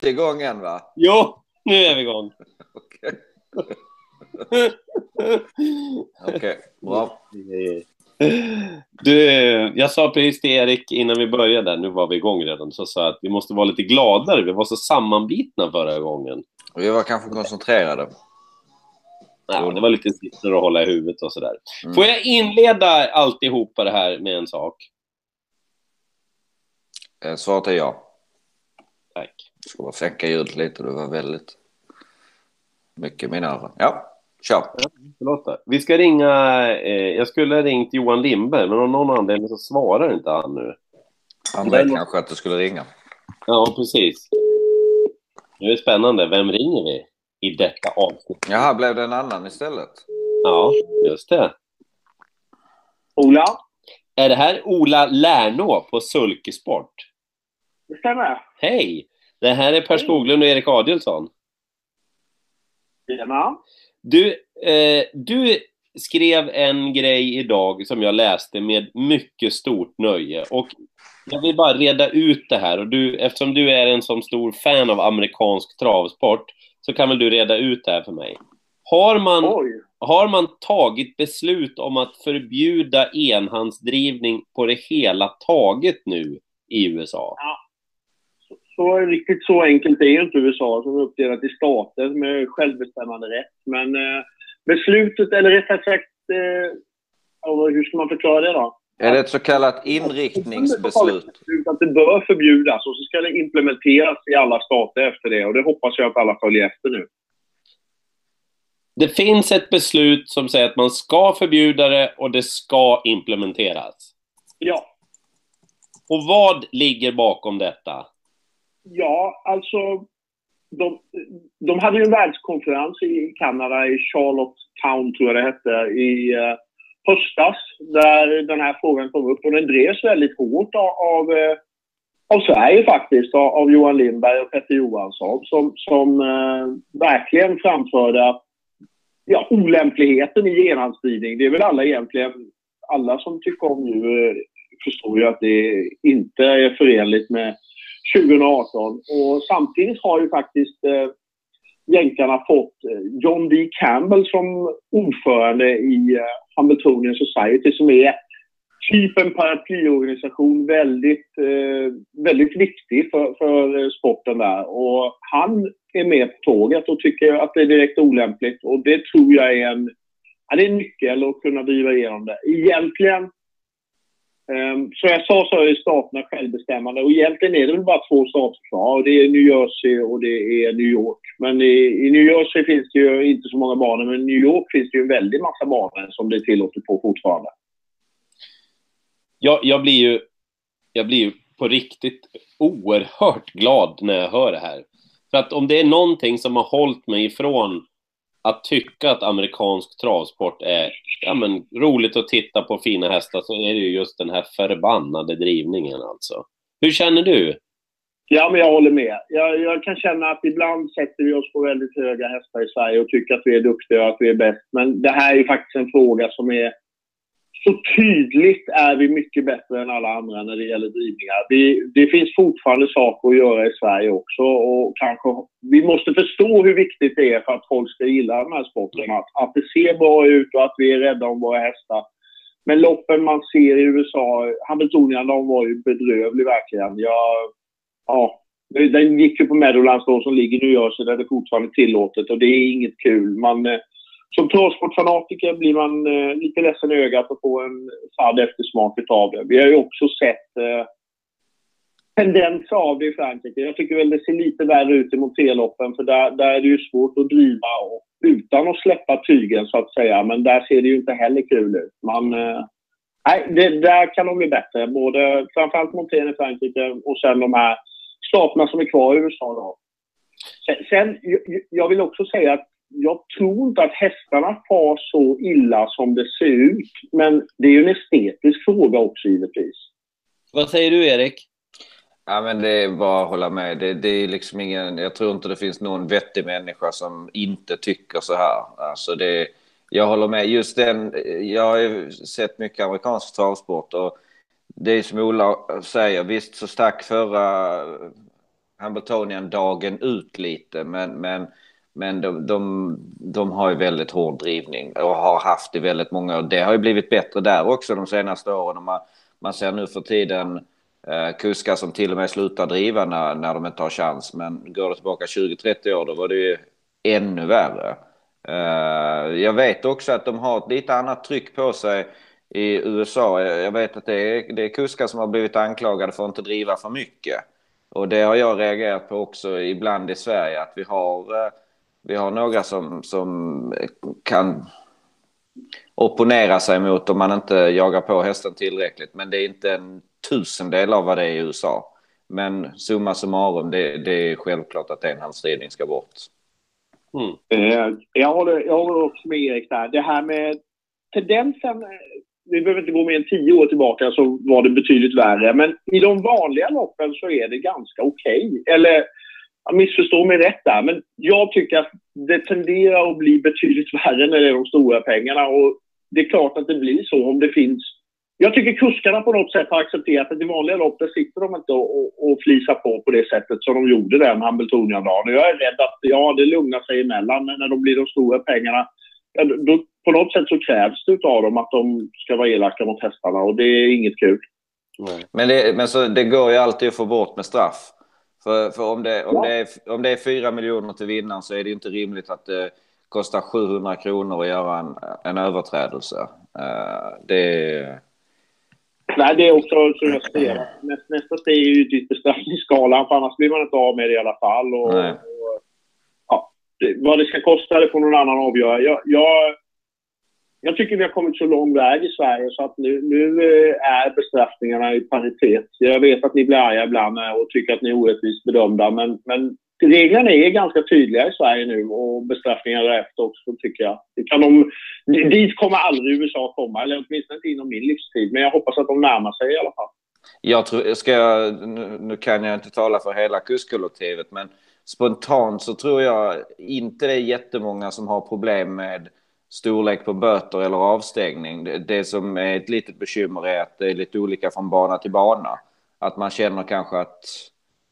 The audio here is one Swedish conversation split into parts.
inte igång än va? Jo, nu är vi igång. Okej, okay. bra. Du, jag sa precis till Erik innan vi började, nu var vi igång redan, så sa att vi måste vara lite gladare. Vi var så sammanbitna förra gången. Vi var kanske koncentrerade. Ja, det var lite siffror att hålla i huvudet och sådär. Mm. Får jag inleda alltihopa det här med en sak? Eh, Svaret är ja. Tack. Ska bara sänka ljudet lite, det var väldigt mycket i mina öron. Ja, kör. Förlåt. Vi ska ringa, eh, jag skulle ha ringt Johan Lindberg, men av någon anledning så svarar inte han nu. Han vet kanske att du skulle ringa. Ja, precis. Nu är det spännande. Vem ringer vi i detta avsnitt? Jaha, blev det en annan istället? Ja, just det. Ola, Är det här Ola Lärnå på Sulkesport? det stämmer. Hej! Det här är Per Skoglund och Erik Adielsson. Tjena. Du, eh, du skrev en grej idag som jag läste med mycket stort nöje. Och jag vill bara reda ut det här. Och du, eftersom du är en så stor fan av amerikansk travsport så kan väl du reda ut det här för mig. Har man, Oj. har man tagit beslut om att förbjuda enhandsdrivning på det hela taget nu i USA? Så riktigt så enkelt är inte USA som är uppdelat i stater med självbestämmande rätt. Men eh, beslutet, eller rättare sagt, eh, hur ska man förklara det då? Är det ett så kallat inriktningsbeslut? Beslut Att det bör förbjudas och så ska det implementeras i alla stater efter det. Och det hoppas jag att alla följer efter nu. Det finns ett beslut som säger att man ska förbjuda det och det ska implementeras. Ja, Och vad ligger bakom detta? Ja, alltså de, de hade ju en världskonferens i Kanada, i Charlottetown tror jag det hette, i eh, höstas där den här frågan kom upp och den drevs väldigt hårt av, av, eh, av Sverige faktiskt, av, av Johan Lindberg och Petter Johansson som, som eh, verkligen framförde att ja, olämpligheten i genhandsspridning. Det är väl alla egentligen, alla som tycker om nu, eh, förstår ju att det inte är förenligt med 2018. Och samtidigt har ju faktiskt eh, jänkarna fått eh, John D. Campbell som ordförande i eh, Hamiltonian Society som är typ en paraplyorganisation väldigt, eh, väldigt viktig för, för eh, sporten där. Och han är med på tåget och tycker att det är direkt olämpligt och det tror jag är en, ja, det är en nyckel att kunna driva igenom det. Egentligen Ehm, så jag sa så är staterna självbestämmande och egentligen är det väl bara två stater kvar och det är New Jersey och det är New York. Men i, i New Jersey finns det ju inte så många banor men i New York finns det ju en väldig massa banor som det är tillåtet på fortfarande. Jag, jag, blir ju, jag blir ju på riktigt oerhört glad när jag hör det här. För att om det är någonting som har hållit mig ifrån att tycka att amerikansk travsport är ja, men, roligt att titta på fina hästar så är det ju just den här förbannade drivningen alltså. Hur känner du? Ja, men jag håller med. Jag, jag kan känna att ibland sätter vi oss på väldigt höga hästar i Sverige och tycker att vi är duktiga och att vi är bäst. Men det här är ju faktiskt en fråga som är så tydligt är vi mycket bättre än alla andra när det gäller drivningar. Vi, det finns fortfarande saker att göra i Sverige också och kanske vi måste förstå hur viktigt det är för att folk ska gilla den här sporten. Att, att det ser bra ut och att vi är rädda om våra hästar. Men loppen man ser i USA, Hamiltonian, de var ju bedrövlig verkligen. Jag, ja, den gick ju på Meadowlands då som ligger i New Jersey där det fortfarande är tillåtet och det är inget kul. Man, eh, som travsportfanatiker blir man eh, lite ledsen i ögat och får en sad eftersmak av det. Vi har ju också sett eh, tendenser av det i Frankrike. Jag tycker väl det ser lite värre ut i monterloppen för där, där är det ju svårt att driva och, utan att släppa tygen så att säga. Men där ser det ju inte heller kul ut. Man, eh, nej, det, där kan de bli bättre. Både, framförallt Montén i Frankrike och sen de här staterna som är kvar i USA. Då. Sen, sen, jag- jag vill också säga att jag tror inte att hästarna far så illa som det ser ut. Men det är ju en estetisk fråga också givetvis. Vad säger du Erik? Ja, men det är bara att hålla med. Det, det är liksom ingen, jag tror inte det finns någon vettig människa som inte tycker så här. Alltså det, jag håller med. Just den, jag har ju sett mycket amerikansk travsport och det är som Ola säger, visst så stack förra Hamiltonian-dagen ut lite, men, men, men de, de, de har ju väldigt hård drivning och har haft det väldigt många år. Det har ju blivit bättre där också de senaste åren. Man, man ser nu för tiden eh, kuskar som till och med slutar driva när, när de inte har chans. Men går det tillbaka 20-30 år, då var det ju ännu värre. Eh, jag vet också att de har ett lite annat tryck på sig i USA. Jag vet att det är, det är kuskar som har blivit anklagade för att inte driva för mycket. Och det har jag reagerat på också ibland i Sverige, att vi har, eh, vi har några som, som kan opponera sig mot om man inte jagar på hästen tillräckligt. Men det är inte en tusendel av vad det är i USA. Men summa summarum, det, det är självklart att enhandsridning ska bort. Mm. Eh, jag, håller, jag håller också med Erik där. Det här med tendensen, vi behöver inte gå mer än tio år tillbaka så var det betydligt värre. Men i de vanliga loppen så är det ganska okej. Okay. Eller missförstå mig rätt där, men jag tycker att det tenderar att bli betydligt värre när det är de stora pengarna. Och det är klart att det blir så om det finns... Jag tycker kuskarna på något sätt har accepterat att i vanliga lopp där sitter de inte och, och, och flisar på på det sättet som de gjorde där med Hamiltonian-dagen. Jag är rädd att ja, det lugnar sig emellan, men när de blir de stora pengarna ja, då, på något sätt så krävs det av dem att de ska vara elaka mot hästarna och det är inget kul. Men, det, men så, det går ju alltid att få bort med straff. För, för om, det, om, det är, om det är 4 miljoner till vinnaren så är det inte rimligt att det kostar 700 kronor att göra en, en överträdelse. Uh, det Nej, det är också som jag säger. Nästa, steg är ju dit bestraffningsskalan, för annars blir man inte av med det i alla fall. Och, och ja, det, vad det ska kosta, det får någon annan avgöra. Jag, jag, jag tycker vi har kommit så lång väg i Sverige så att nu, nu eh, är bestraffningarna i paritet. Jag vet att ni blir arga ibland och tycker att ni är orättvist bedömda, men, men reglerna är ganska tydliga i Sverige nu och bestraffningar därefter också tycker jag. Det kan de, dit kommer aldrig USA komma, eller åtminstone inte inom min livstid, men jag hoppas att de närmar sig i alla fall. Jag tror, ska jag, nu kan jag inte tala för hela kustkollektivet, men spontant så tror jag inte det är jättemånga som har problem med storlek på böter eller avstängning. Det, det som är ett litet bekymmer är att det är lite olika från bana till bana. Att man känner kanske att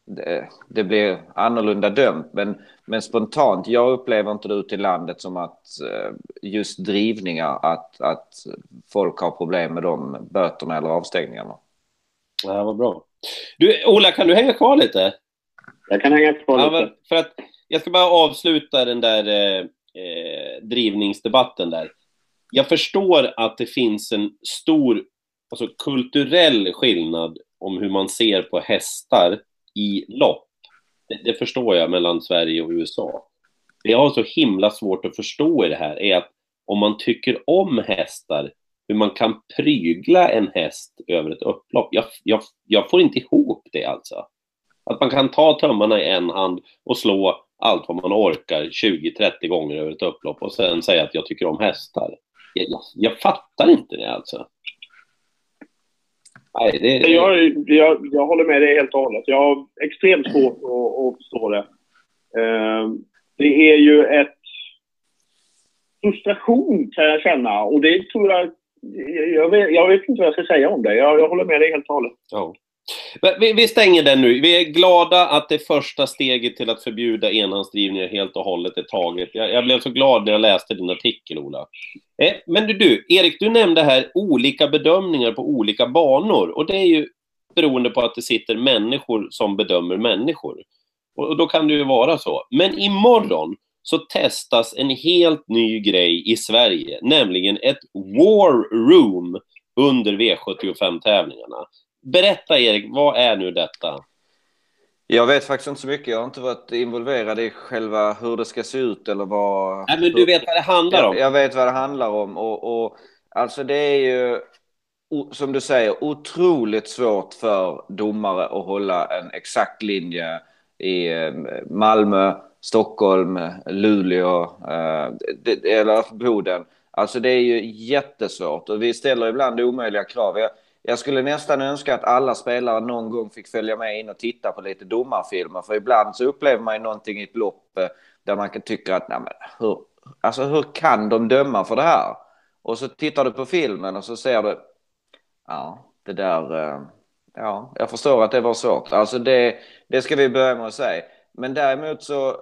det, det blir annorlunda dömt. Men, men spontant, jag upplever inte det ute i landet som att eh, just drivningar, att, att folk har problem med de böterna eller avstängningarna. Ja, vad bra. Du, Ola, kan du hänga kvar lite? Jag kan hänga kvar lite. Ja, för att jag ska bara avsluta den där eh, drivningsdebatten där. Jag förstår att det finns en stor alltså, kulturell skillnad om hur man ser på hästar i lopp. Det, det, förstår jag mellan Sverige och USA. Det jag har så himla svårt att förstå i det här är att om man tycker om hästar, hur man kan prygla en häst över ett upplopp. Jag, jag, jag får inte ihop det alltså. Att man kan ta tömmarna i en hand och slå allt vad man orkar 20-30 gånger över ett upplopp och sen säga att jag tycker om hästar. Jag, jag, jag fattar inte det alltså. Nej, det... jag, jag, jag håller med dig helt och hållet. Jag har extremt svårt att, att förstå det. Uh, det är ju ett frustration kan jag känna och det tror jag... Jag vet, jag vet inte vad jag ska säga om det. Jag, jag håller med dig helt och hållet. Ja. Vi, vi, stänger den nu. Vi är glada att det första steget till att förbjuda enhandsdrivningar helt och hållet är taget. Jag, jag, blev så glad när jag läste din artikel, Ola. Eh, men du, du, Erik, du nämnde här olika bedömningar på olika banor. Och det är ju beroende på att det sitter människor som bedömer människor. Och, och då kan det ju vara så. Men imorgon så testas en helt ny grej i Sverige, nämligen ett War Room under V75-tävlingarna. Berätta Erik, vad är nu detta? Jag vet faktiskt inte så mycket. Jag har inte varit involverad i själva hur det ska se ut eller vad... Nej, men du vet vad det handlar om? Jag, jag vet vad det handlar om. Och, och, alltså det är ju, som du säger, otroligt svårt för domare att hålla en exakt linje i eh, Malmö, Stockholm, Luleå eh, eller Boden. Alltså det är ju jättesvårt och vi ställer ibland omöjliga krav. Jag, jag skulle nästan önska att alla spelare någon gång fick följa med in och titta på lite domarfilmer. För ibland så upplever man ju någonting i ett lopp eh, där man kan tycka att nej men, hur, alltså, hur kan de döma för det här? Och så tittar du på filmen och så ser du ja, det där, eh, Ja, jag förstår att det var svårt. Alltså det, det ska vi börja med att säga. Men däremot så eh,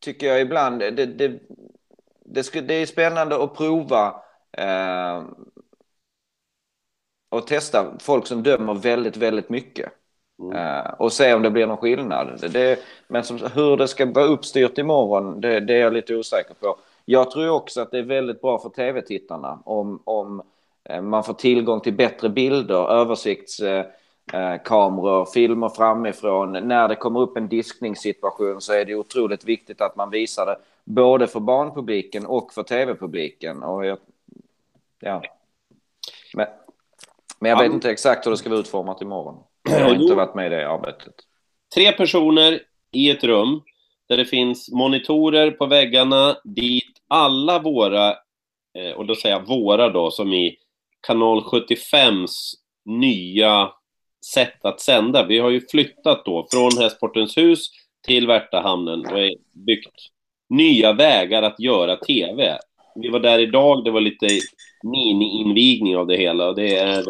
tycker jag ibland det, det, det, det är spännande att prova eh, och testa folk som dömer väldigt, väldigt mycket. Mm. Uh, och se om det blir någon skillnad. Det, men som, hur det ska vara uppstyrt imorgon, det, det är jag lite osäker på. Jag tror också att det är väldigt bra för tv-tittarna om, om uh, man får tillgång till bättre bilder, översiktskameror, uh, filmer framifrån. När det kommer upp en diskningssituation så är det otroligt viktigt att man visar det både för barnpubliken och för tv-publiken. Och jag, ja. Men, jag vet inte exakt hur det ska vara utformat imorgon. Jag har inte varit med i det arbetet. Tre personer i ett rum där det finns monitorer på väggarna dit alla våra, eh, och då säger jag våra då, som i kanal 75s nya sätt att sända. Vi har ju flyttat då från Hästportens hus till Värtahamnen och byggt nya vägar att göra TV. Vi var där idag, det var lite mini-invigning av det hela. Och det är...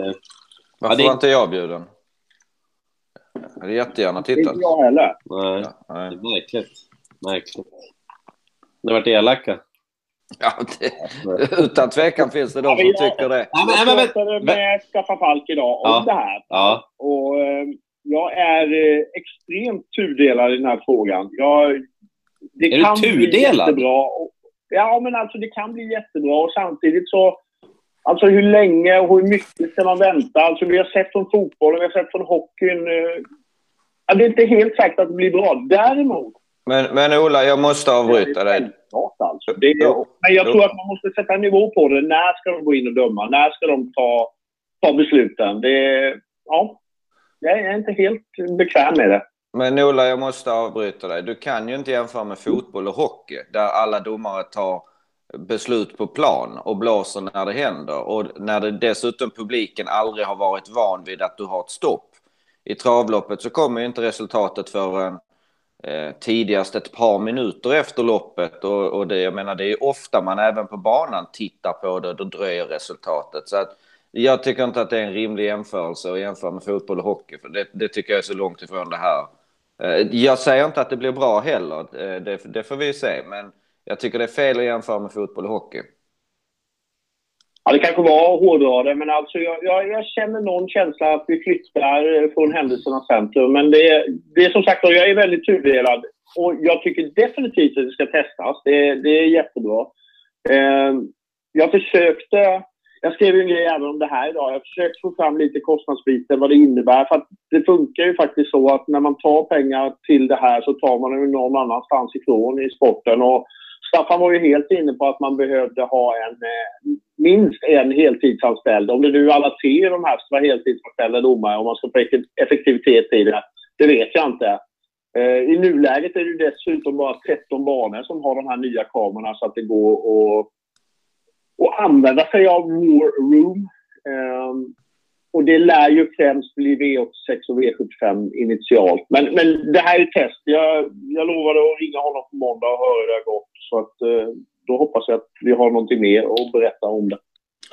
Varför ja, det... var inte jag bjuden? Jag hade jättegärna tittat. Inte jag heller. Nej, ja, nej. det är märkligt. Märkligt. Det har varit elaka. Ja, det, utan tvekan finns det de som tycker det. Jag pratade med Skaffa Falk idag om ja. det här. Ja. Och eh, jag är eh, extremt tudelad i den här frågan. Jag, det är kan du tudelad? Bli jättebra. Ja, men alltså det kan bli jättebra och samtidigt så Alltså hur länge och hur mycket ska man vänta? Alltså vi har sett från fotbollen, vi har sett från hockeyn. Eh, ja, det är inte helt säkert att det blir bra. Däremot... Men, men Ola, jag måste avbryta dig. Alltså. Det är, men jag tror att man måste sätta en nivå på det. När ska de gå in och döma? När ska de ta, ta besluten? Det, ja, jag är inte helt bekväm med det. Men Ola, jag måste avbryta dig. Du kan ju inte jämföra med fotboll och hockey där alla domare tar beslut på plan och blåser när det händer. Och när det dessutom publiken aldrig har varit van vid att du har ett stopp. I travloppet så kommer ju inte resultatet förrän eh, tidigast ett par minuter efter loppet. Och, och det, jag menar, det är ofta man även på banan tittar på det, då dröjer resultatet. Så att, jag tycker inte att det är en rimlig jämförelse att jämföra med fotboll och hockey. För det, det tycker jag är så långt ifrån det här. Eh, jag säger inte att det blir bra heller, eh, det, det får vi se. Men jag tycker det är fel att jämföra med fotboll och hockey. Ja, det kanske var att hårdra det, men alltså jag, jag, jag, känner någon känsla att vi flyttar eh, från händelsernas centrum. Men det, det är som sagt jag är väldigt tudelad. Och jag tycker definitivt att det ska testas. Det, det är jättebra. Eh, jag försökte, jag skrev ju en grej även om det här idag. Jag försökte få fram lite kostnadsbiten, vad det innebär. För att det funkar ju faktiskt så att när man tar pengar till det här så tar man det någon annanstans ifrån i sporten. Och Staffan var ju helt inne på att man behövde ha en, eh, minst en heltidsanställd. Om det nu alla tre de här ska vara heltidsanställda domare, om man ska få effektivitet i det, det vet jag inte. Eh, I nuläget är det dessutom bara 13 banor som har de här nya kamerorna så att det går att, att använda sig av War Room. Ehm, och det lär ju främst bli V86 och V75 initialt. Men, men det här är test. Jag, jag lovade att ringa honom på måndag och höra hur det har gått. Så att, eh, då hoppas jag att vi har någonting mer att berätta om det.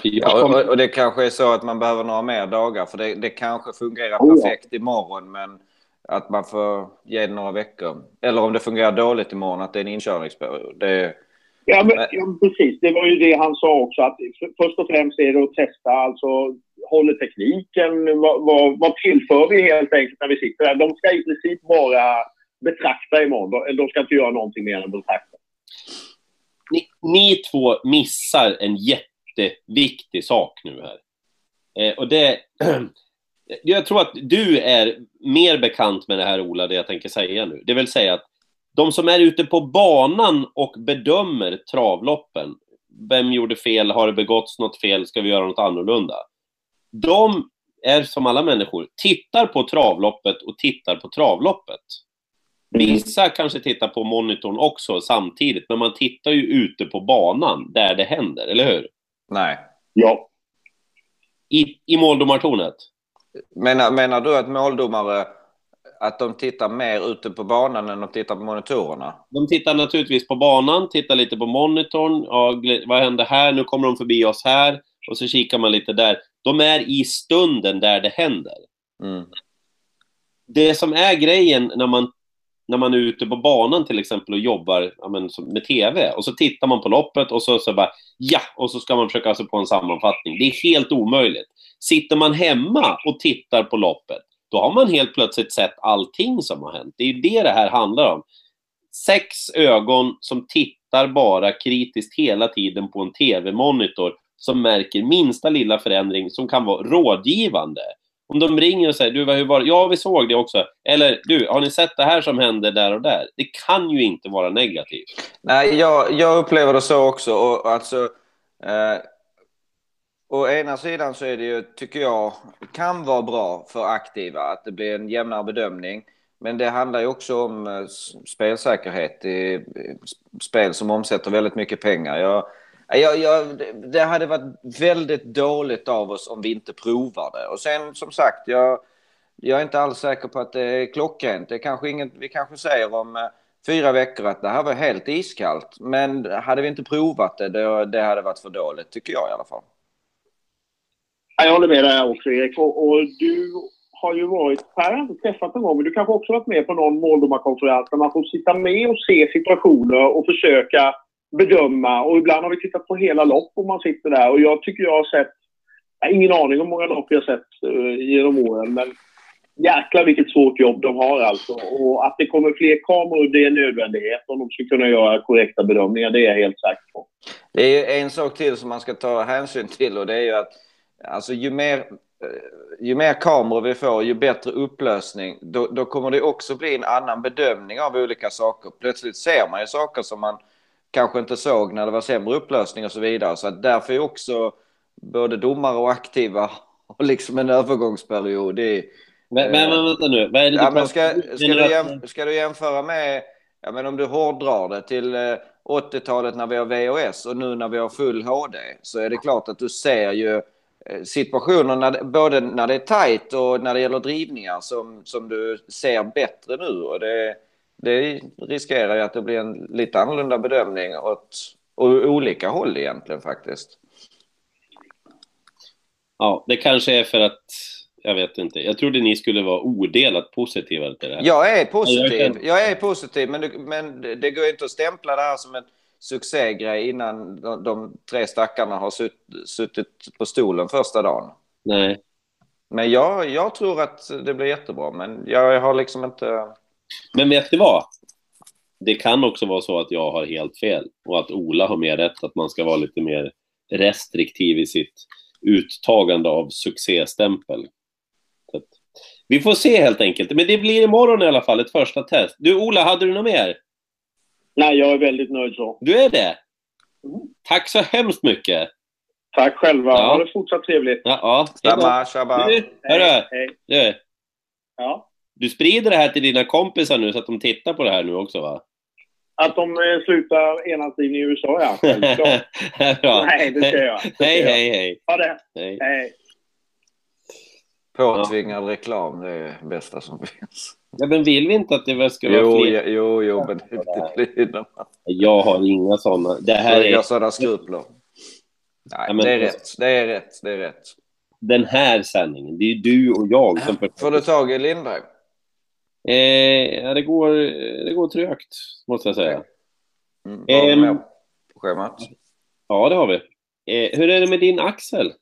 Ja, och, och, det kanske är så att man behöver några mer dagar för det, det kanske fungerar oh, perfekt ja. imorgon men att man får ge det några veckor. Eller om det fungerar dåligt imorgon att det är en inkörningsperiod. Det, ja, men, ja, precis. Det var ju det han sa också att först och främst är det att testa alltså håller tekniken? Vad, vad, vad tillför vi helt enkelt när vi sitter där? De ska i princip bara betrakta imorgon. De ska inte göra någonting mer än betrakta. Ni, ni två missar en jätteviktig sak nu här. Eh, och det... jag tror att du är mer bekant med det här, Ola, det jag tänker säga nu. Det vill säga att de som är ute på banan och bedömer travloppen, vem gjorde fel, har det begåtts något fel, ska vi göra något annorlunda? De är som alla människor, tittar på travloppet och tittar på travloppet. Vissa kanske tittar på monitorn också samtidigt, men man tittar ju ute på banan där det händer, eller hur? Nej. Ja. I, i måldomartornet? Menar, menar du att måldomare att de tittar mer ute på banan än de tittar på monitorerna? De tittar naturligtvis på banan, tittar lite på monitorn. Ja, vad händer här? Nu kommer de förbi oss här. Och så kikar man lite där. De är i stunden där det händer. Mm. Det som är grejen när man, när man är ute på banan till exempel och jobbar ja, men, med TV och så tittar man på loppet och så, så bara ja, och så ska man försöka sig på en sammanfattning. Det är helt omöjligt. Sitter man hemma och tittar på loppet, då har man helt plötsligt sett allting som har hänt. Det är ju det det här handlar om. Sex ögon som tittar bara kritiskt hela tiden på en TV-monitor som märker minsta lilla förändring som kan vara rådgivande. Om de ringer och säger du, hur var det? Ja, vi såg det också. Eller du, har ni sett det här som hände där och där? Det kan ju inte vara negativt. Nej, jag, jag upplever det så också. Och, alltså, eh, å ena sidan så är det ju, tycker jag, kan vara bra för aktiva att det blir en jämnare bedömning. Men det handlar ju också om eh, spelsäkerhet i spel som omsätter väldigt mycket pengar. Jag, eh, jag, jag, det- hade varit väldigt dåligt av oss om vi inte provar det. Och sen som sagt, jag, jag är inte alls säker på att det är klockrent. Det är kanske inget, vi kanske säger om eh, fyra veckor att det här var helt iskallt. Men hade vi inte provat det, det, det hade varit för dåligt, tycker jag i alla fall. Jag håller med dig också Erik. Och, och du har ju varit, Per har jag inte träffat någon gång, men du kanske också varit med på någon måldomarkonferens där man får sitta med och se situationer och försöka bedöma. Och ibland har vi tittat på hela lopp och man sitter där. Och jag tycker jag har sett, jag har ingen aning om hur många lopp jag har sett uh, genom åren, men jäklar vilket svårt jobb de har alltså. Och att det kommer fler kameror, det är en nödvändighet om de ska kunna göra korrekta bedömningar. Det är jag helt säker på. Det är ju en sak till som man ska ta hänsyn till och det är ju att alltså, ju, mer, eh, ju mer kameror vi får, ju bättre upplösning, då, då kommer det också bli en annan bedömning av olika saker. Plötsligt ser man ju saker som man kanske inte såg när det var sämre upplösning och så vidare. Så att därför är också både domare och aktiva och liksom en övergångsperiod. Är, Men, men, men vänta nu, vad är det Ja, men ska, ska, du jäm, ska du jämföra med, ja, men om du hårdrar det till eh, 80-talet när vi har VHS och nu när vi har full HD så är det klart att du ser ju eh, situationer när, både när det är tajt och när det gäller drivningar som, som du ser bättre nu. Och det, det riskerar ju att det blir en lite annorlunda bedömning åt, åt olika håll egentligen faktiskt. Ja, det kanske är för att, jag vet inte. Jag trodde ni skulle vara odelat positiva till det här. Jag är positiv, jag är positiv men, det, men det det går ju inte att stämpla det här som en succégrej innan de, de tre stackarna har sutt, suttit på stolen första dagen. Nej. Men jag, jag tror att det blir jättebra, men jag har liksom inte... Men vet du vad? Det kan också vara så att jag har helt fel och att Ola har mer rätt, att man ska vara lite mer restriktiv i sitt uttagande av succéstämpel. Vi får se helt enkelt. Men det blir imorgon i alla fall, ett första test. Du Ola, hade du något mer? Nej, jag är väldigt nöjd så. Du är det? Mm. Tack så hemskt mycket! Tack själva. Ja. Ha det fortsatt trevligt. Ja, ja. Hej. Tjabba, tjabba. Du, hörru, Hej. du, Ja. du sprider det här till dina kompisar nu så att de tittar på det här nu också va? Att de eh, slutar enhandsdrivning i USA, ja. Självklart. Nej, det ska jag. Det ska Hej, jag. hej, hej. Ha det. hej. Hej. Påtvingad reklam, det är det bästa som finns. Ja, men vill vi inte att det ska vara Jo, fler? jo, jo, men det, det blir de Jag har inga sådana. Det här är, sådana skrupler. Nej, Ja, men- det är rätt, det är rätt, det är rätt. den här sändningen, det är du och jag som... Får du tag i Lindberg? Eh, ja, det går, det går trögt, måste jag säga. Mm, har du Ehm. mer på schemat? Ja, det har vi. Eh, hur är det med din axel?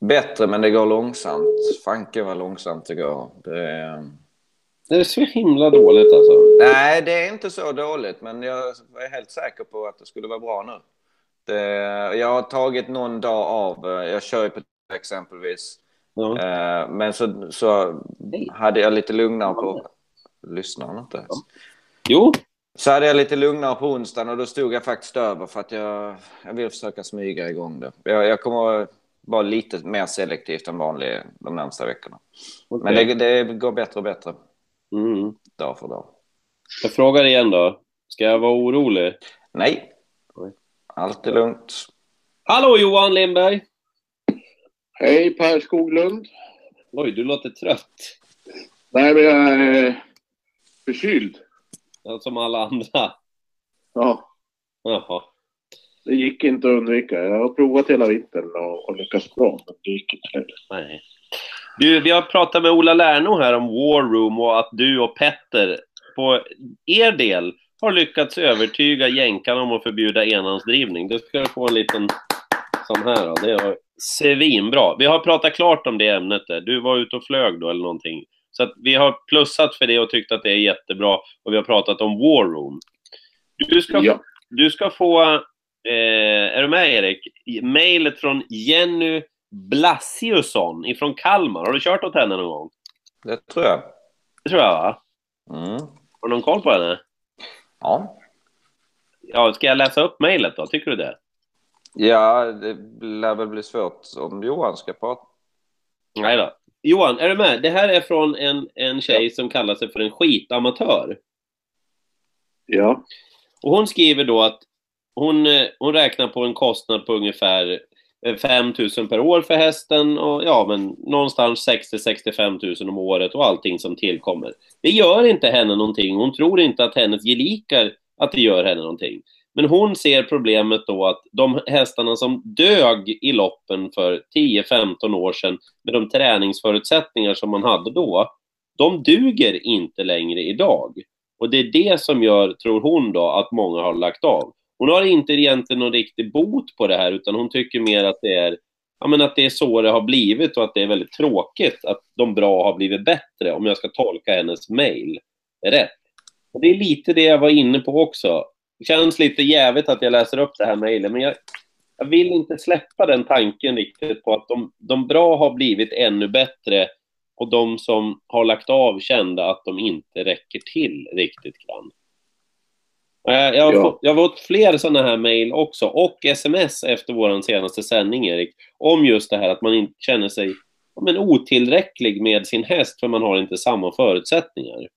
Bättre, men det går långsamt. Fanken vad långsamt det går. Det. Det är så himla dåligt alltså. Nej, det är inte så dåligt, men jag är helt säker på att det skulle vara bra nu. Det... Jag har tagit någon dag av. Jag kör ju på exempelvis. Ja. Eh, Men så, så hade jag lite lugnare på... Lyssnar han inte ens? Jo, Så hade jag lite lugnare på onsdagen och då stod jag faktiskt över för att jag, jag vill försöka smyga igång det. Jag, jag kommer vara lite mer selektivt än vanligt de närmsta veckorna. Men okej. det, det går bättre och bättre Mm. dag för dag. Jag frågar igen då. Ska jag vara orolig? Nej, allt är lugnt. Hallå Johan Lindberg! Hej Per Skoglund. Oj, du låter trött. Nej, men jag är förkyld. Ja, Som alla andra. Ja, Jaha. det gick inte att undvika. Jag har provat hela vintern och, och lyckats bra, men det gick inte. Nej. Du, vi har pratat med Ola Lärno här om War Room och att du och Petter på er del har lyckats övertyga jänkarna om att förbjuda enhandsdrivning. Du ska få en liten sån här då. Det var svinbra. Vi har pratat klart om det ämnet där. Du var ute och flög då eller någonting. Så att vi har plussat för det och tyckt att det är jättebra. Och vi har pratat om War Room. Du ska, Ja. du ska få, eh, är du med Erik? Mejlet från Jenny Blasiusson ifrån Kalmar. Har du kört åt henne någon gång? Det tror jag. Det tror jag va? Mm. Har du någon koll på henne? Ja. Ja, ska jag läsa upp mejlet då? Tycker du det? ja, det lär väl bli svårt om Johan ska prata. Nej då. Johan, är du med? Det här är från en, en tjej som kallar sig för en skitamatör. Ja. Och hon skriver då att hon, eh, hon räknar på en kostnad på ungefär Eh, 5 000 per år för hästen och ja, men någonstans 60-65 000 om året och allting som tillkommer. Det gör inte henne någonting. Hon tror inte att hennes gelikar att det gör henne någonting. Men hon ser problemet då att de hästarna som dög i loppen för 10-15 år sedan med de träningsförutsättningar som man hade då, de duger inte längre idag. Och det är det som gör, tror hon då, att många har lagt av. Hon har inte egentligen någon riktig bot på det här, utan hon tycker mer att det är, ja, men att det är så det har blivit och att det är väldigt tråkigt att de bra har blivit bättre, om jag ska tolka hennes mail rätt. Och det är lite det jag var inne på också. Det känns lite jävligt att jag läser upp det här mejlet, men jag, jag vill inte släppa den tanken riktigt på att de, de bra har blivit ännu bättre och de som har lagt av kände att de inte räcker till riktigt grann. Eh, Jag har, Ja. fått, jag har fått fler sådana här mejl också och sms efter vår senaste sändning, Erik, om just det här att man inte känner sig ja, men otillräcklig med sin häst för man har inte samma förutsättningar.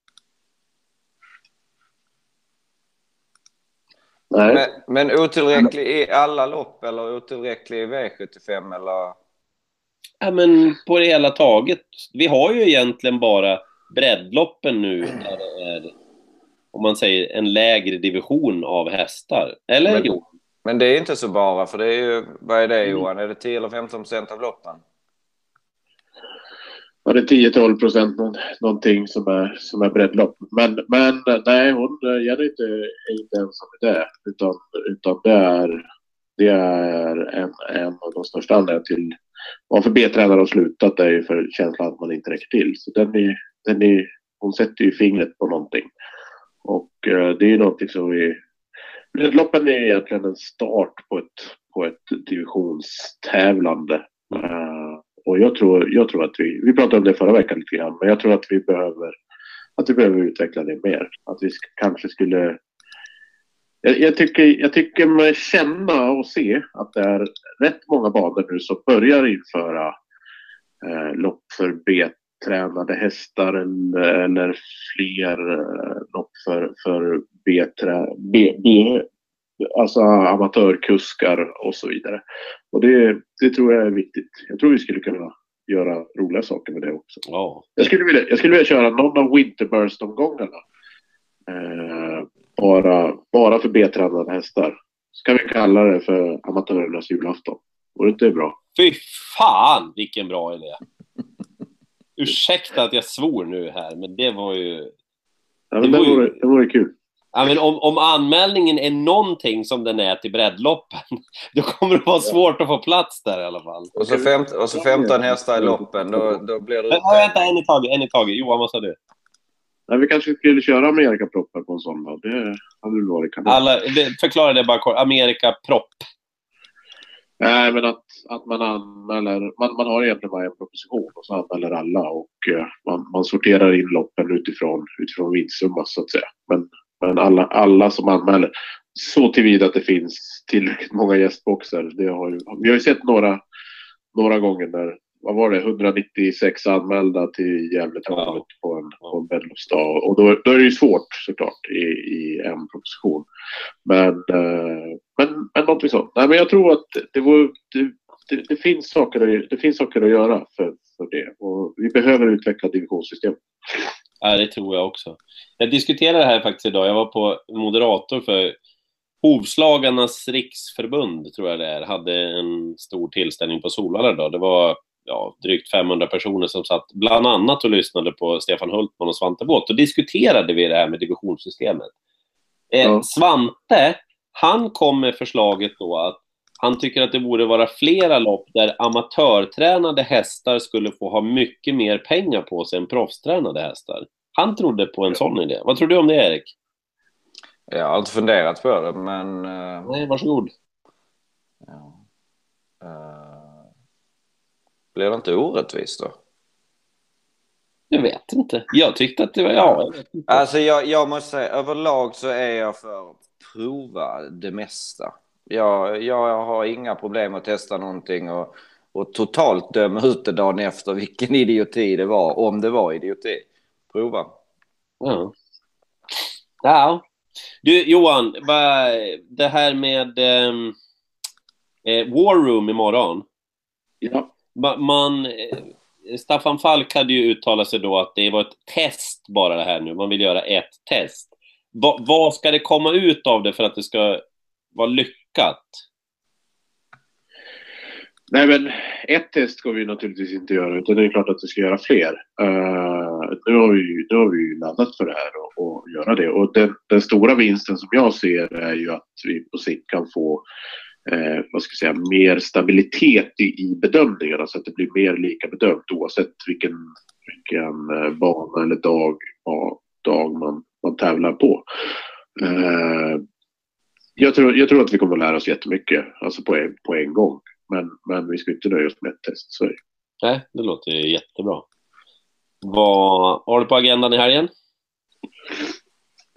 Nej. Men, men otillräcklig i alla lopp eller otillräcklig i V75 eller? Ja, men på det hela taget. Vi har ju egentligen bara breddloppen nu där det är, om man säger, en lägre division av hästar. Eller? Men- jo. Men det är inte så bara, för det är ju, vad är det Johan? Är det 10 eller 15 procent av loppen? Ja, det är 10-12 procent nå- någonting som är, som är breddlopp. Men, men nej, hon är inte, är inte ensam i det. Utan, utan det är, det är en, en av de största anledningarna till varför B-tränare har slutat. Det är ju för känslan att man inte räcker till. Så den är, den är, hon sätter ju fingret på någonting. Och eh, det är någonting som vi... Breddloppen är egentligen en start på ett, på ett divisionstävlande. Eh, och jag tror, jag tror att vi, vi pratade om det förra veckan lite grann, men jag tror att vi behöver, att vi behöver utveckla det mer. Att vi sk- kanske skulle... Jag, jag, tycker, jag tycker mig känna och se att det är rätt många banor nu som börjar införa eh, lopp för B-tränade hästar eller, eller fler eh, lopp för, för B-trä, B, B, alltså amatörkuskar och så vidare. Och det, det tror jag är viktigt. Jag tror vi skulle kunna göra roliga saker med det också. Ja. Jag skulle vilja, jag skulle vilja köra någon av Winterburst-omgångarna. Eh, bara, bara för B-tränade hästar. Så kan vi kalla det för amatörernas julafton. Vore inte det bra? Fy fan vilken bra idé! Ursäkta att jag svor nu här, men det var ju... Ja, men Det det, vore ju- det vore kul. Ja, men om, om anmälningen är någonting som den är till breddloppen, då kommer det vara svårt att få plats där i alla fall. Och så, fem, och så 15 hästar i loppen, då, då blir det... Men, vänta, en i taget, en i taget. Johan, vad sa du? Ja, vi kanske skulle köra Amerikaproppen på en sån då. Det hade väl varit kanon. Alla, förklara det bara kort. Amerika propp. Nej, men att, att man anmäler... Man, man har egentligen bara en proposition och så anmäler alla och eh, man, man sorterar in loppen utifrån, utifrån vinstsumma så att säga. Men, men alla, alla som anmäler, så tillvida att det finns tillräckligt många gästboxar. Det har ju, vi har ju sett några, några gånger när, vad var det, 196 anmälda till Gävletravet på en, på en bröllopsdag. Och då, då är det ju svårt såklart i, i en proposition. Men, eh, men, men någonting sånt. Nej, men jag tror att det, vore, det, det, det, finns saker, att- det finns saker att göra för, för det. Och vi behöver utveckla divisionssystem. Ja, det tror jag också. Jag diskuterade det här faktiskt idag. Jag var på moderator för Hovslagarnas riksförbund, tror jag det är, hade en stor tillställning på Solvalla idag. Det var ja, drygt 500 personer som satt bland annat och lyssnade på Stefan Hultman och Svante Båth. Då diskuterade vi det här med divisionssystemet. Eh, Ja. Svante, han kom med förslaget då att han tycker att det borde vara flera lopp där amatörtränade hästar skulle få ha mycket mer pengar på sig än proffstränade hästar. Han trodde på en sån idé. Vad tror du om det, Erik? Jag har inte funderat på det, men... eh, Nej, varsågod. ja. Eh, blir det inte orättvist då? Jag vet inte. Jag tyckte att det var... Ja, jag. Alltså jag, jag måste säga, överlag så är jag för att prova det mesta. Jag, jag har inga problem att testa någonting och, och totalt döma ut det dagen efter vilken idioti det var, om det var idioti. Prova. Ja. ja. Du, Johan, vad, det här med ehm, eh, War Room imorgon. Ja. Man, eh, Staffan Falk hade ju uttalat sig då att det var ett test bara det här nu. Man vill göra ett test. Va, vad ska det komma ut av det för att det ska vara lyckat? Nej, men ett test ska vi naturligtvis inte göra, utan det är klart att vi ska göra fler. Uh, nu, har vi, ju- nu har vi ju laddat för det här och, och göra det. Och den, den stora vinsten som jag ser är ju att vi på sikt kan få eh, vad ska jag säga, mer stabilitet i, i bedömningarna så att det blir mer lika bedömt oavsett vilken, vilken eh, bana eller dag, dag man, man tävlar på. Eh, jag, tror, jag tror att vi kommer att lära oss jättemycket, alltså på en, på en gång. Men, men vi ska inte nöja oss med ett test. Så. Nej, det låter ju jättebra. Vad har du på agendan i helgen?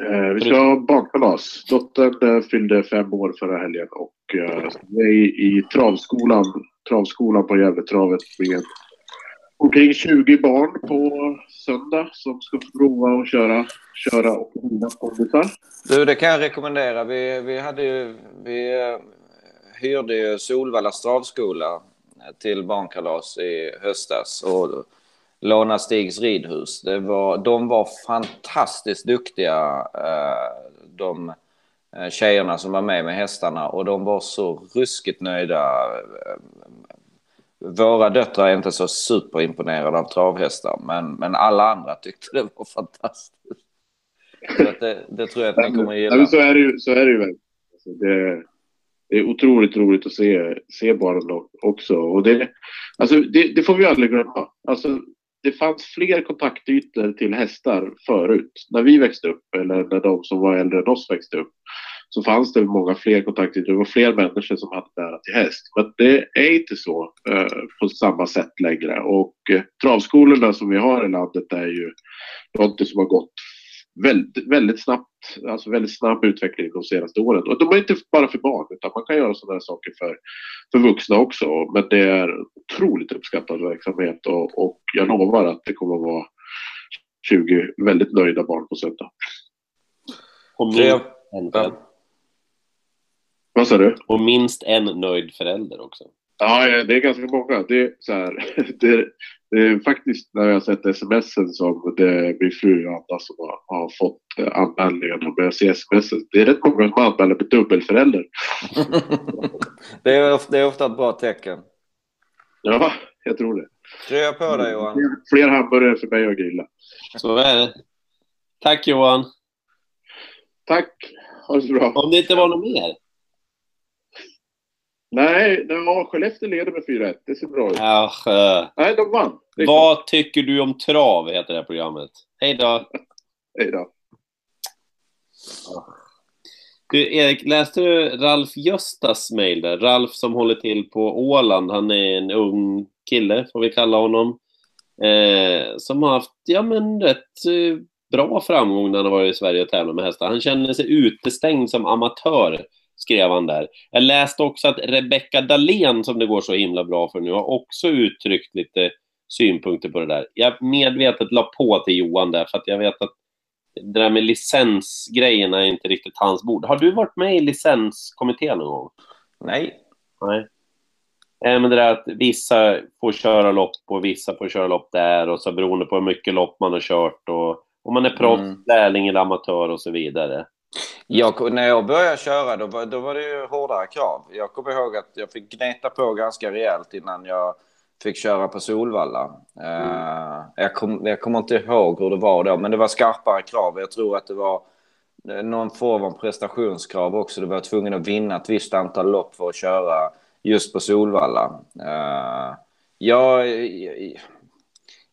Eh, vi ska ha barnkalas. Dottern eh, fyllde fem år förra helgen och eh, är i, travskolan, travskolan på Gävletravet med omkring 20 barn på söndag som ska prova att köra, köra och rida kompisar. Du, det kan jag rekommendera. Vi, vi, hade ju, vi eh, hyrde ju Solvalla travskola till barnkalas i höstas och lånade Stigs ridhus. Det var, de var fantastiskt duktiga, eh, de Eh, tjejerna som var med med hästarna och de var så ruskigt nöjda. Eh, våra döttrar är inte så superimponerade av travhästar, men, men alla andra tyckte det var fantastiskt. Så att det, det tror jag att ni kommer att gilla. så är det ju, så är det ju. Alltså det, det är otroligt roligt att se, se barnen också. Och det, alltså det, det får vi aldrig glömma. Alltså, det fanns fler kontaktytor till hästar förut. När vi växte upp, eller när de som var äldre än oss växte upp, så fanns det många fler kontaktytor. Det var fler människor som hade nära till häst. Men det är inte så eh, på samma sätt längre. Och eh, travskolorna som vi har i landet är ju någonting som har gått väldigt, väldigt snabbt, alltså väldigt snabb utveckling de senaste åren. Och de är inte bara för barn, utan man kan göra sådana här saker för, för vuxna också. Men det är otroligt uppskattad verksamhet och, och jag lovar att det kommer att vara 20 väldigt nöjda barn på söndag. Och minst, en förälder. Vad sa du? och minst en nöjd förälder också. Ja, ja, det är ganska många. Det är, så här, det, det är faktiskt när jag har sett smsen som det är min fru Anna som har, har fått eh, anmälningarna. Men jag ser smsen. Det är rätt många som anmäler med dubbelförälder. det, är ofta, det är ofta ett bra tecken. Ja, jag tror det. Krya på dig Johan. Fler, fler hamburgare för mig att grilla. Så är det. Tack Johan. Tack. Ha det så bra. Om det inte var något mer? Nej, ja, Skellefteå leder med 4-1. Det ser bra ut. Ja, eh, Nej, de vann. Är klart. vad tycker du om trav, heter det här programmet. Hej då. Hej då. Du, Erik, läste du Ralf Göstas mejl där? Ralf som håller till på Åland. Han är en ung kille, får vi kalla honom. Eh, som har haft, ja men rätt eh, bra framgång när han har varit i Sverige och tävlat med hästar. Han känner sig utestängd som amatör, skrev han där. Jag läste också att Rebecca Dahlén, som det går så himla bra för nu, har också uttryckt lite synpunkter på det där. Jag medvetet la på till Johan där, för att jag vet att det där med licensgrejerna är inte riktigt hans bord. Har du varit med i licenskommittén någon gång? Nej. Nej. Eh, men det där att vissa får köra lopp och vissa får köra lopp där och så beroende på hur mycket lopp man har kört och om man är proffs, Mm. lärling eller amatör och så vidare. Jag, när jag började köra då var, då var det ju hårdare krav. Jag kommer ihåg att jag fick gneta på ganska rejält innan jag fick köra på Solvalla. Mm. jag, kom, jag kommer inte ihåg hur det var då, men det var skarpare krav. Jag tror att det var eh, någon form av prestationskrav också. Du var tvungen att vinna ett visst antal lopp för att köra just på Solvalla. Uh, jag,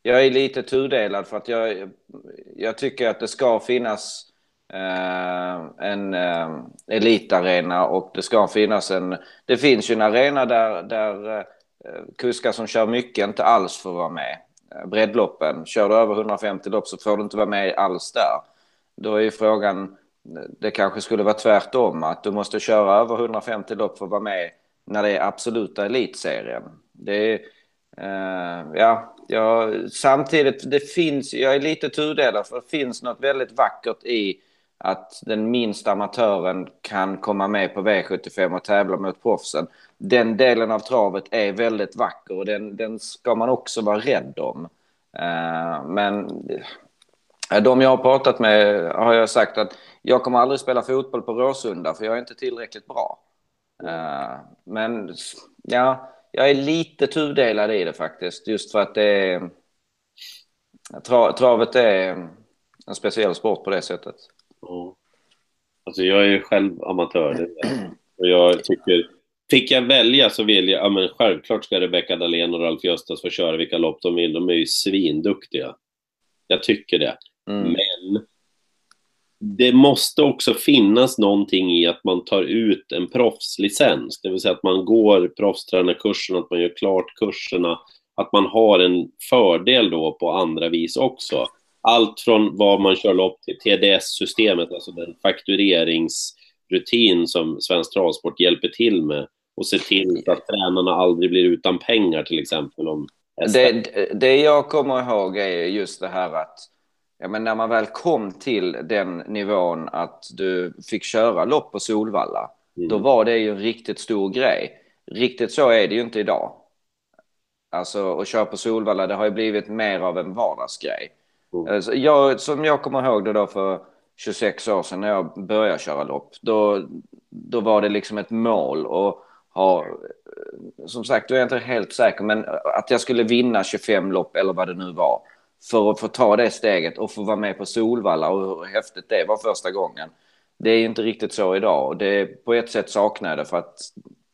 jag är lite tudelad för att jag, jag tycker att det ska finnas Eh, en eh, elitarena och det ska finnas en... Det finns ju en arena där, där eh, kuskar som kör mycket inte alls får vara med. Breddloppen, kör du över 150 lopp så får du inte vara med alls där. Då är ju frågan, det kanske skulle vara tvärtom, att du måste köra över 150 lopp för att vara med när det är absoluta elitserien. Det är, eh, ja, ja, samtidigt, det finns, jag är lite tudelad för det finns något väldigt vackert i att den minsta amatören kan komma med på V75 och tävla mot proffsen. Den delen av travet är väldigt vacker och den, den ska man också vara rädd om. Uh, men eh, de jag har pratat med har jag sagt att jag kommer aldrig spela fotboll på Råsunda för jag är inte tillräckligt bra. Uh, men ja, jag är lite tudelad i det faktiskt. Just för att det är... Tra, travet är en speciell sport på det sättet. Ja. Alltså jag är själv amatör. Och jag tycker, fick jag välja så vill jag, ja men självklart ska Rebecka Dahlén och Ralf Göstas få köra vilka lopp de vill. De är ju svinduktiga. Jag tycker det. Mm. Men det måste också finnas någonting i att man tar ut en proffslicens, det vill säga att man går proffstränarkursen, att man gör klart kurserna, att man har en fördel då på andra vis också. Allt från vad man kör lopp till TDS-systemet, alltså den faktureringsrutin som Svensk Travsport hjälper till med och se till att tränarna aldrig blir utan pengar till exempel. Om det, det jag kommer ihåg är just det här att ja, men när man väl kom till den nivån att du fick köra lopp på Solvalla, mm. då var det ju en riktigt stor grej. Riktigt så är det ju inte idag. Alltså att köra på Solvalla, det har ju blivit mer av en vardagsgrej. Alltså, jag, som jag kommer ihåg det då för 26 år sedan när jag började köra lopp, då, då var det liksom ett mål och ha, eh, som sagt, då är jag inte helt säker, men att jag skulle vinna 25 lopp eller vad det nu var för att få ta det steget och få vara med på Solvalla och hur häftigt det var första gången. Det är inte riktigt så idag och det på ett sätt saknar jag det för att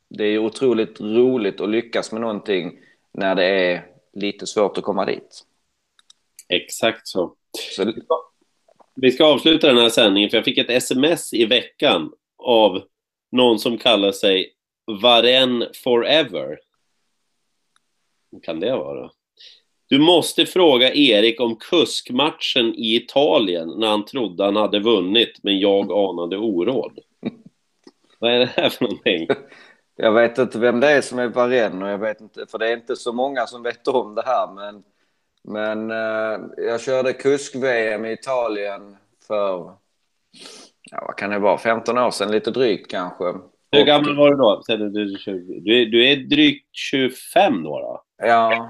det är otroligt roligt att lyckas med någonting när det är lite svårt att komma dit. Exakt så. så... Vi ska avsluta den här sändningen för jag fick ett sms i veckan av någon som kallar sig Varen Forever. Vad kan det vara? Du måste fråga Erik om kuskmatchen i Italien när han trodde han hade vunnit, men jag anade oråd. Vad är det här för någonting? Jag vet inte vem det är som är Varenne och jag vet inte, för det är inte så många som vet om det här, men, men uh, jag körde kusk-VM i Italien för, ja vad kan det vara, 15 år sedan, lite drygt kanske. Hur gammal var du då? Du, du, är drygt 25 då? då? Ja,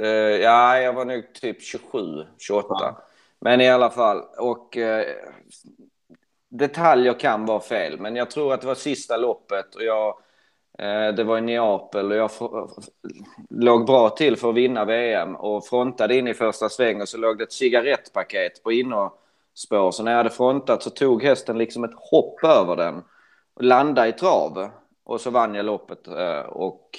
Eh, ja, jag var nog typ 27, 28. Ja. Men i alla fall. Och eh, detaljer kan vara fel, men jag tror att det var sista loppet och jag eh, det var i Neapel och jag låg bra till för att vinna VM och frontade in i första sväng och så låg det ett cigarettpaket på innerspår. Så när jag hade frontat så tog hästen liksom ett hopp över den och landade i trav. Och så vann jag loppet eh, och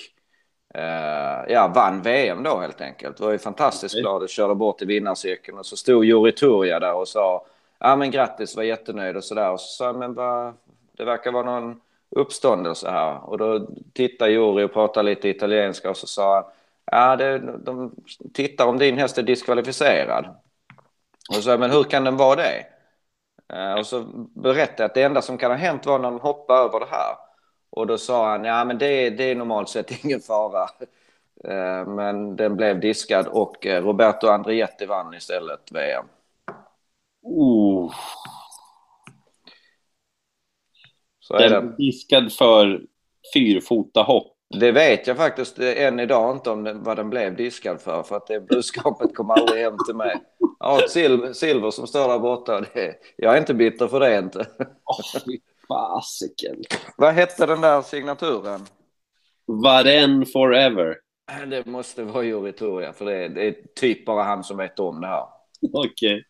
Uh, ja, vann VM då helt enkelt. Det var ju fantastiskt okay. glad. Jag körde bort i vinnarcirkeln och så stod Juri Turja där och sa ja men grattis, var jättenöjd och sådär. Och så sa men vad, det verkar vara någon uppståndelse här. Och då tittade Juri och pratade lite italienska och så sa han ja, det, de tittar om din häst är diskvalificerad. Och så sa men hur kan den vara det? Eh, och så berättade jag att det enda som kan ha hänt var när de hoppade över det här. Och då sa han, ja men det, det är normalt sett ingen fara. Eh, men den blev diskad och eh, Roberto Andrietti vann istället VM. Oh. Så den är det. diskad för fyrfota hopp. Det vet jag faktiskt än idag inte om den, vad den blev diskad för. För att det budskapet kom aldrig hem till mig. Ja, silver, silver som står där borta. Det, jag är inte bitter för det inte. Oh, fasiken. Vad hette den där signaturen? Varen Forever. Det måste vara Juri Toria, för det är, det är typ bara han som vet om det här. Okej. Okay.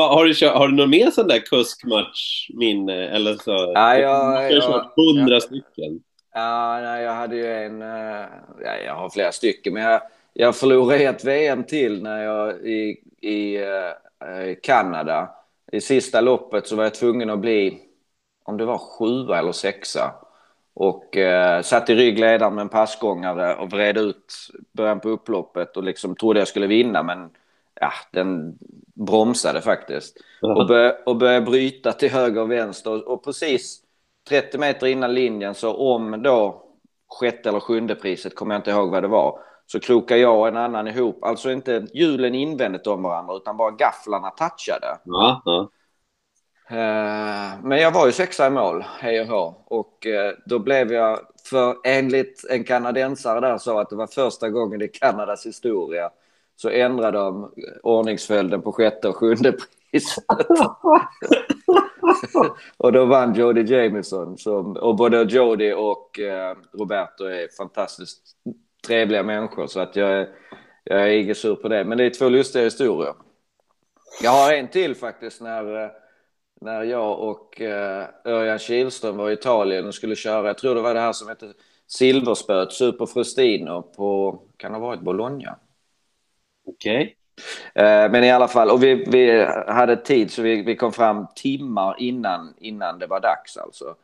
Har, du har du någon mer sån där kuskmatch-minne? Eller så? Ja, jag, kört hundra stycken. Ja, nej, jag hade ju en... Eh, ja, jag har flera stycken, men jag, jag förlorade ett VM till när jag i, i uh, Kanada. I sista loppet så var jag tvungen att bli, om det var sjua eller sexa. Och eh, satt i ryggledaren med en passgångare och vred ut början på upploppet och liksom trodde jag skulle vinna men ja, den bromsade faktiskt. Och, bör, och började bryta till höger och vänster och, precis 30 meter innan linjen så om då sjätte eller sjunde priset, kommer jag inte ihåg vad det var, så krokar jag och en annan ihop. Alltså inte hjulen invändigt om varandra utan bara gafflarna touchade. Ja, ja. Eh, men jag var ju sexa i mål, hej och hå. Och eh, då blev jag, för enligt en kanadensare där sa att det var första gången i Kanadas historia så ändrade de ordningsföljden på sjätte och sjunde priset. och då vann Jody Jameson. Som, och både Jody och eh, Roberto är fantastiskt trevliga människor. Så att jag, jag är inte sur på det. Men det är två lustiga historier. Jag har en till faktiskt när när jag och eh, Örjan Kihlström var i Italien och skulle köra, jag tror det var det här som hette Silverspöt, Super Frustino på, kan det ha varit Bologna? Okej. Okay. Men i alla fall, och vi, vi hade tid så vi, vi kom fram timmar innan, innan det var dags alltså.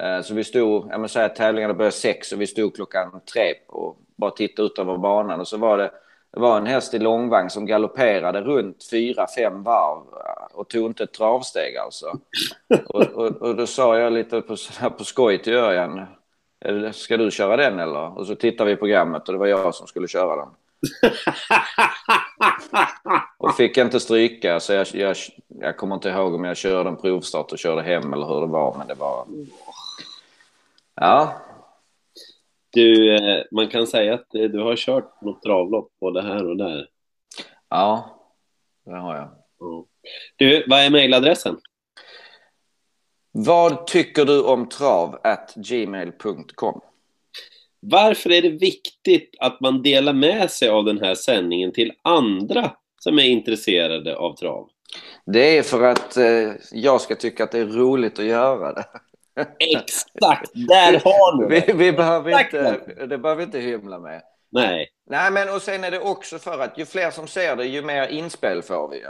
Eh, så vi stod, jag måste säga tävlingarna började sex och vi stod klockan tre och bara tittade ut över banan och så var det det var en häst i långvagn som galopperade runt fyra, fem varv eh, och tog inte ett travsteg alltså. Och, och, och då sa jag lite på, på skoj till Örjan, ska du köra den eller? Och så tittade vi på programmet och det var jag som skulle köra den. och fick inte stryka så jag, jag, jag kommer inte ihåg om jag körde en provstart och körde hem eller hur det var men det var... Ja, du, eh, man kan säga att eh, du har kört något travlopp både här och där. Ja, det har jag. Du, vad är mejladressen? Vad tycker du om trav gmail.com? Varför är det viktigt att man delar med sig av den här sändningen till andra som är intresserade av trav? Det är för att eh, jag ska tycka att det är roligt att göra det. Exakt, där har du det. Vi, vi behöver inte, det behöver vi inte hymla med. Nej. Nej, men och sen är det också för att ju fler som ser det, ju mer inspel får vi.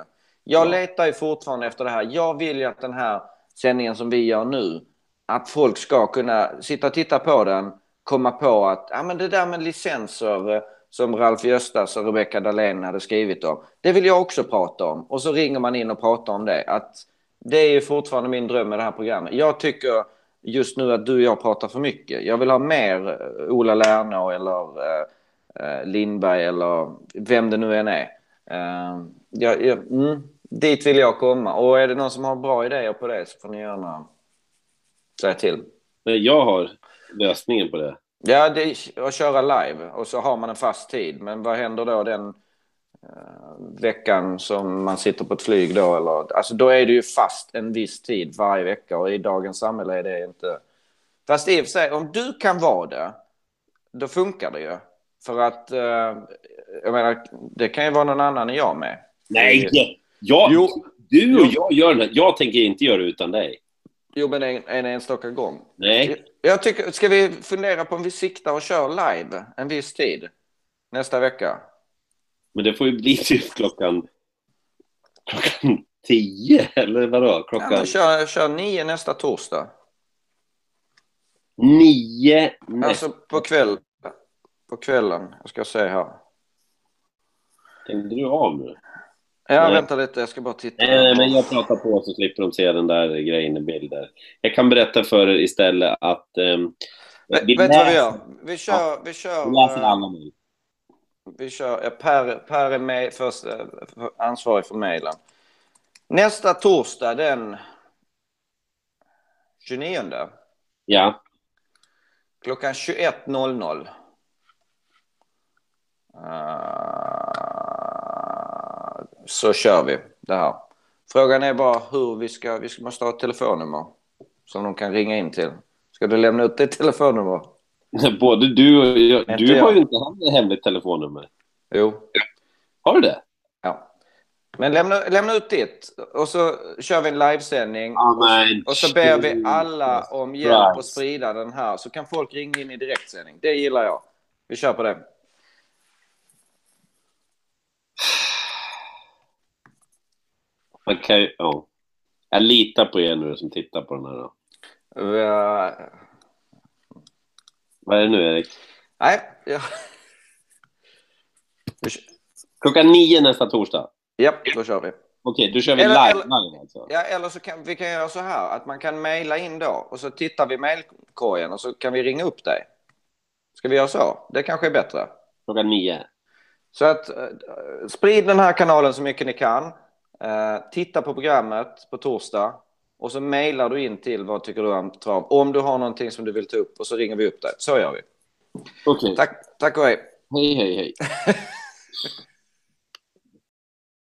Jag ja. letar ju fortfarande efter det här. Jag vill ju att den här sändningen som vi gör nu, att folk ska kunna sitta och titta på den, komma på att ja, men det där med licenser eh, som Ralf Göstas och Rebecca Dahlén hade skrivit om, det vill jag också prata om. Och så ringer man in och pratar om det. Att det är ju fortfarande min dröm med det här programmet. Jag tycker just nu att du och jag pratar för mycket. Jag vill ha mer eh, Ola Lernå eller eh, eh, Lindberg eller vem det nu än är. Eh, jag, jag, mm, dit vill jag komma. Och är det någon som har bra idéer på det så får ni gärna säga till. Jag har lösningen på det. Ja, det är att köra live och så har man en fast tid. Men vad händer då den Eh, veckan som man sitter på ett flyg då. Eller, alltså då är det ju fast en viss tid varje vecka och i dagens samhälle är det inte... Fast i och för sig, om du kan vara det, då funkar det ju. För att, eh, jag menar, det kan ju vara någon annan än jag med. Nej! Jag, jo, du och jag gör det. Jag tänker inte göra det utan dig. Jo, men en, en enstaka gång. Nej. Jag tycker, ska vi fundera på om vi siktar och kör live en viss tid nästa vecka? Men det får ju bli typ klockan... Klockan tio, eller vadå? Klockan... Ja, kör, kör nio nästa torsdag. Nio nästa... Alltså på kväll. På kvällen. Jag ska se här. Tänkte du av nu? Ja, vänta lite. Jag ska bara titta. Nej, nej, men jag pratar på så slipper de se den där grejen i bilder. Jag kan berätta för er istället att... Um, vet du vad vi gör? Vi kör... Ja, vi kör vi läser alla mejl vi kör, per, per är med, först, eh, ansvarig för mejlen. Nästa torsdag den 29. Ja. Klockan 21.00. Uh, så kör vi det här. Frågan är bara hur vi ska, vi ska måste ha ett telefonnummer som de kan ringa in till. Ska du lämna ut ditt telefonnummer? Både du och jag. Du har ju inte heller hemligt telefonnummer. Jo. Har du det? Ja. Men lämna, lämna ut ditt och så kör vi en livesändning. Amen. Och så ber vi alla om hjälp att sprida den här. Så kan folk ringa in i direktsändning. Det gillar jag. Vi kör på det. Man kan ju, ja. Jag litar på er nu som tittar på den här. Då. Uh, Vad är det nu, Erik? nej, ja. Kör- Klockan nio nästa torsdag. Japp, då kör vi. Okej, då kör vi Eller- live, eller- alltså. Ja, eller så kan vi kan göra så här att man kan mejla in då och så tittar vi i mejlkorgen och så kan vi ringa upp dig. Ska vi göra så? Det kanske är bättre. Klockan nio. Så att eh, sprid den här kanalen så mycket ni kan. Eh, titta på programmet på torsdag och så mejlar du in till vad tycker du om trav. Om du har någonting som du vill ta upp och så ringer vi upp dig. Så gör vi. Okej. Tack, tack och hej. Hej, hej, hej.